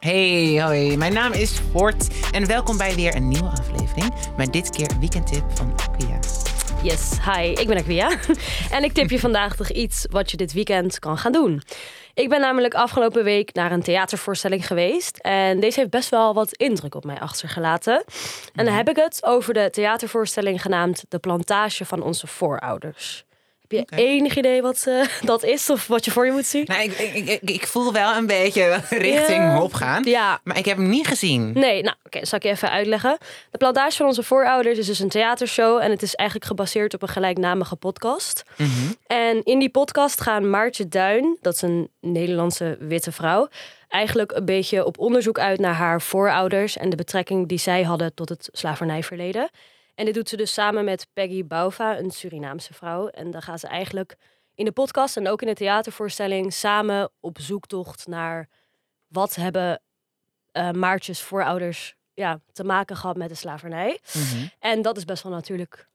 Hey, hoi. Mijn naam is Fort en welkom bij weer een nieuwe aflevering. Maar dit keer een weekendtip van Aquia. Yes, hi, ik ben Aquia. en ik tip je vandaag toch iets wat je dit weekend kan gaan doen. Ik ben namelijk afgelopen week naar een theatervoorstelling geweest. En deze heeft best wel wat indruk op mij achtergelaten. En dan heb ik het over de theatervoorstelling genaamd De Plantage van onze voorouders. Heb je enig idee wat uh, dat is of wat je voor je moet zien? Nou, ik, ik, ik, ik voel wel een beetje richting Ja. hop gaan. Ja. Maar ik heb hem niet gezien. Nee, nou, oké, zal ik je even uitleggen. De Plantage van onze voorouders is dus een theatershow en het is eigenlijk gebaseerd op een gelijknamige podcast. Mhm. En in die podcast gaan Maartje Duin, dat is een Nederlandse witte vrouw, eigenlijk een beetje op onderzoek uit naar haar voorouders en de betrekking die zij hadden tot het slavernijverleden. En dit doet ze dus samen met Peggy Bauva, een Surinaamse vrouw. En dan gaan ze eigenlijk in de podcast en ook in de theatervoorstelling samen op zoektocht naar wat hebben eh, Maartjes voorouders ja, te maken gehad met de slavernij. Mhm. En dat is best wel natuurlijk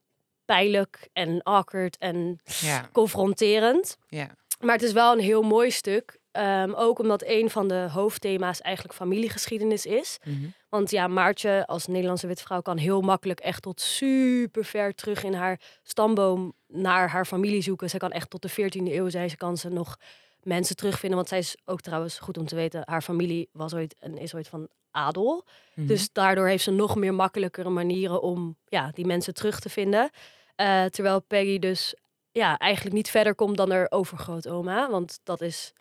pijnlijk en awkward en Ja, confronterend. ja. Maar het is wel een heel mooi stuk. Ehm, ook omdat een van de hoofdthema's eigenlijk familiegeschiedenis is. Mhm. Want ja, Maartje als Nederlandse witvrouw kan heel makkelijk echt tot super ver terug in haar stamboom naar haar familie zoeken. Zij kan echt tot de 14e eeuw zijn. Ze kan ze nog mensen terugvinden. Want zij is ook trouwens goed om te weten, haar familie was ooit en is ooit van adel. Mhm. Dus daardoor heeft ze nog meer makkelijkere manieren om ja, die mensen terug te vinden. Eh, terwijl Peggy dus ja, eigenlijk niet verder komt dan haar overgrootoma. Want dat is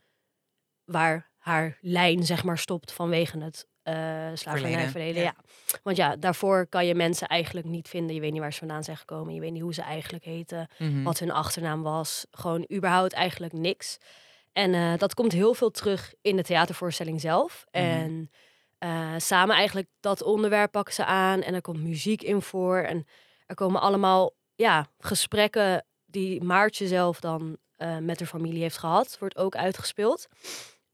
waar haar lijn zeg maar stopt vanwege het eh slavernijverleden. Verleden, Ja. Want ja, daarvoor kan je mensen eigenlijk niet vinden. Je weet niet waar ze vandaan zijn gekomen. Je weet niet hoe ze eigenlijk heten. Mhm. Wat hun achternaam was. Gewoon überhaupt eigenlijk niks. En eh, dat komt heel veel terug in de theatervoorstelling zelf. Mhm. En eh, samen eigenlijk dat onderwerp pakken ze aan. En er komt muziek in voor. En er komen allemaal ja, gesprekken die Maartje zelf dan met haar familie heeft gehad. Wordt ook uitgespeeld.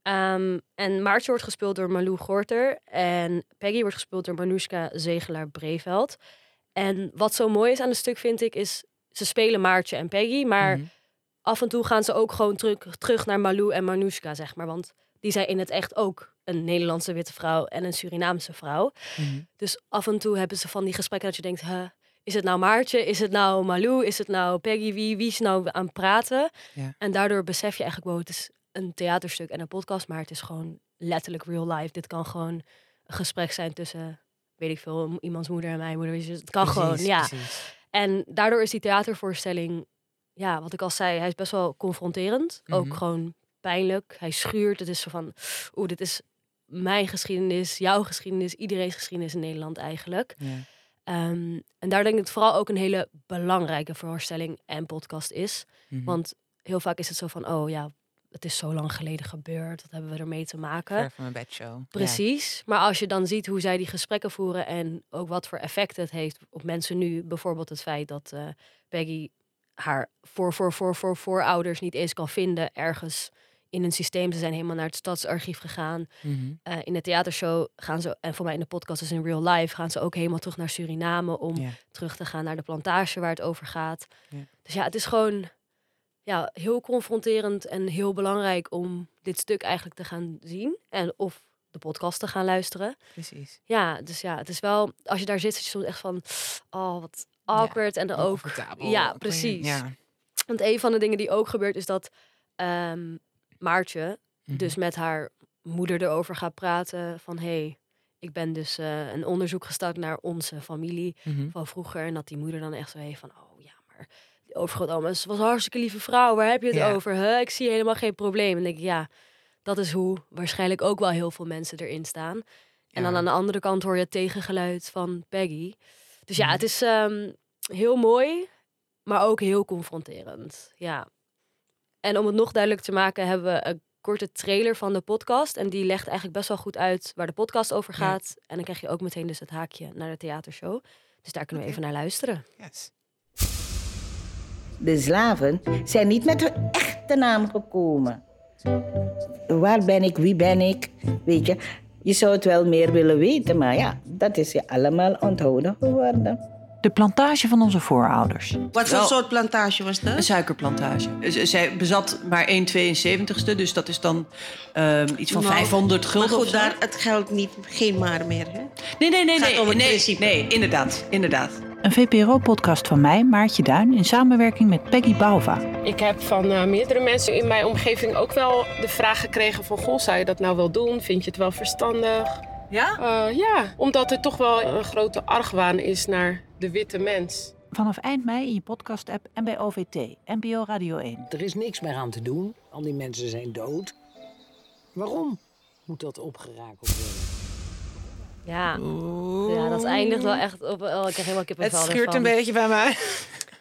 Ehm, en Maartje wordt gespeeld door Malou Gorter. En Peggy wordt gespeeld door Manoushka Zegelaar-Breveld. En wat zo mooi is aan het stuk, vind ik, is... Ze spelen Maartje en Peggy, maar Mhm. af en toe gaan ze ook gewoon terug, terug naar Malou en Manoushka, zeg maar. Want die zijn in het echt ook een Nederlandse witte vrouw en een Surinaamse vrouw. Mhm. Dus af en toe hebben ze van die gesprekken dat je denkt... Huh, is het nou Maartje? Is het nou Malou? Is het nou Peggy? Wie, wie is nou aan het praten? Ja. En daardoor besef je eigenlijk... Wow, het is een theaterstuk en een podcast... maar het is gewoon letterlijk real life. Dit kan gewoon een gesprek zijn tussen... weet ik veel, iemands moeder en mijn moeder. Dus Het kan gewoon, ja. precies. En daardoor is die theatervoorstelling, ja, wat ik al zei, hij is best wel confronterend. Mhm. Ook gewoon pijnlijk. Hij schuurt. Het is zo van, oeh, dit is mijn geschiedenis, jouw geschiedenis, iedereen's geschiedenis in Nederland eigenlijk. Ehm, en daar denk ik het vooral ook een hele belangrijke voorstelling en podcast is. Mhm. Want heel vaak is het zo van, oh ja, het is zo lang geleden gebeurd. Wat hebben we ermee te maken? Ver van mijn bedshow. Precies. Maar als je dan ziet hoe zij die gesprekken voeren en ook wat voor effect het heeft op mensen nu, bijvoorbeeld het feit dat eh, Peggy haar voor, voor, voor, voor voorouders niet eens kan vinden ergens in een systeem. Ze zijn helemaal naar het stadsarchief gegaan. Mhm. Eh, in de theatershow gaan ze, en voor mij in de podcast dus in real life, gaan ze ook helemaal terug naar Suriname om terug te gaan naar de plantage waar het over gaat. Dus ja, het is gewoon ja, heel confronterend en heel belangrijk om dit stuk eigenlijk te gaan zien. En of de podcast te gaan luisteren. Precies. Ja, dus ja, het is wel, als je daar zit, zit je soms echt van, oh, wat awkward. en dan ook, ja, precies. Ja. Want een van de dingen die ook gebeurt is dat ehm, Maartje Mhm. dus met haar moeder erover gaat praten van, hey, ik ben dus eh, een onderzoek gestart naar onze familie Mhm. van vroeger. En dat die moeder dan echt zo heeft van, oh ja, maar die overgrootoma was een hartstikke lieve vrouw. Waar heb je het Ja. over? Huh? Ik zie helemaal geen probleem. En denk ik, ja, dat is hoe waarschijnlijk ook wel heel veel mensen erin staan. En dan aan de andere kant hoor je het tegengeluid van Peggy. Dus ja, het is ehm, heel mooi, maar ook heel confronterend. Ja. En om het nog duidelijk te maken, hebben we een korte trailer van de podcast. En die legt eigenlijk best wel goed uit waar de podcast over Ja. gaat. En dan krijg je ook meteen dus het haakje naar de theatershow. Dus daar kunnen we even naar luisteren. Yes. De slaven zijn niet met hun echte naam gekomen. Waar ben ik, wie ben ik? Weet je, je zou het wel meer willen weten, maar ja, dat is je allemaal onthouden geworden. De plantage van onze voorouders. Wat voor soort plantage was dat? Een suikerplantage. Zij bezat maar 1 72ste, dus dat is dan ehm, iets van Nou, 500 gulden Maar goed, daar, het geldt niet, geen maar meer. Hè? Nee, nee, nee, gaat nee, om het nee, principe. nee, inderdaad, inderdaad. Een VPRO-podcast van mij, Maartje Duin, in samenwerking met Peggy Bauva. Ik heb van eh, meerdere mensen in mijn omgeving ook wel de vraag gekregen van... Goh, zou je dat nou wel doen? Vind je het wel verstandig? Ja? Eh, ja, omdat er toch wel een grote argwaan is naar de witte mens. Vanaf eind mei in je podcast-app en bij OVT, NPO Radio 1. Er is niks meer aan te doen. Al die mensen zijn dood. Waarom moet dat opgerakeld worden? Ja. ja, dat eindigt wel echt op... Oh, ik krijg helemaal Het kippenvel schuurt ervan. een beetje bij mij.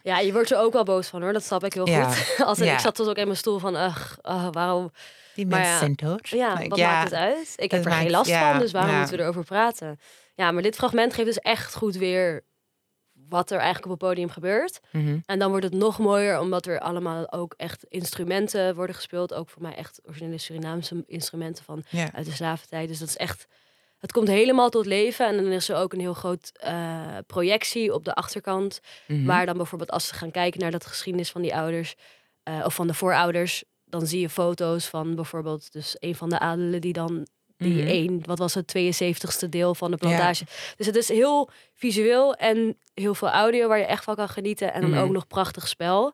Ja, je wordt er ook wel boos van hoor. Dat snap ik heel Ja. goed. Als Ja. Ik zat tot ook in mijn stoel van, ah, waarom... Die mensen ja, zijn dood. Ja, Like, wat ja, maakt het uit? Ik heb het er geen maakt- last ja, van, dus waarom ja. moeten we erover praten? Ja, maar dit fragment geeft dus echt goed weer wat er eigenlijk op het podium gebeurt. Mhm. En dan wordt het nog mooier, omdat er allemaal ook echt instrumenten worden gespeeld. Ook voor mij echt originele Surinaamse instrumenten van uit de slaventijd. Dus dat is echt... Het komt helemaal tot leven. En dan is er ook een heel groot eh, projectie op de achterkant. Mhm. Waar dan bijvoorbeeld als ze gaan kijken naar dat geschiedenis van die ouders... eh, of van de voorouders... dan zie je foto's van bijvoorbeeld dus een van de adelen die dan... Die Mhm. één, wat was het, 72ste deel van de plantage. Dus het is heel visueel en heel veel audio waar je echt van kan genieten. En dan Mhm. ook nog prachtig spel.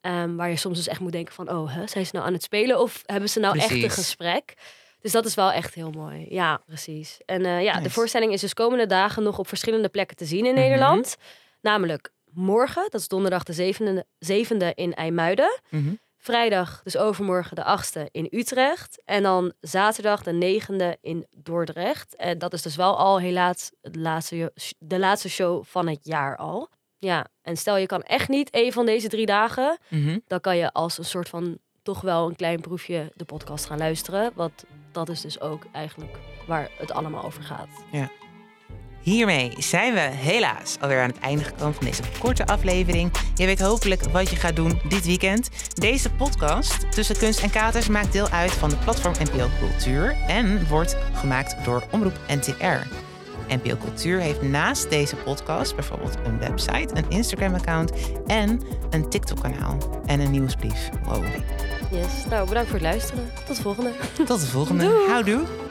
Ehm, waar je soms dus echt moet denken van... oh, hè, zijn ze nou aan het spelen of hebben ze nou echt een gesprek? Dus dat is wel echt heel mooi. Ja, precies. En eh, ja, de voorstelling is dus komende dagen nog op verschillende plekken te zien in Mhm. Nederland. Namelijk morgen, dat is donderdag de 7e, 7e in IJmuiden. Mhm. Vrijdag, dus overmorgen de 8e in Utrecht. En dan zaterdag de 9e in Dordrecht. En dat is dus wel al helaas het laatste, de laatste show van het jaar al. Ja, en stel je kan echt niet een van deze drie dagen. Mhm. Dan kan je als een soort van toch wel een klein proefje de podcast gaan luisteren. Want dat is dus ook eigenlijk waar het allemaal over gaat. Hiermee zijn we helaas alweer aan het einde gekomen van deze korte aflevering. Je weet hopelijk wat je gaat doen dit weekend. Deze podcast Tussen Kunst en Katers maakt deel uit van de platform NPO Cultuur en wordt gemaakt door Omroep NTR. NPO Cultuur heeft naast deze podcast bijvoorbeeld een website, een Instagram-account en een TikTok-kanaal en een nieuwsbrief. Wow. Yes, nou bedankt voor het luisteren. Tot de volgende. Tot de volgende. Doei. Houdoe.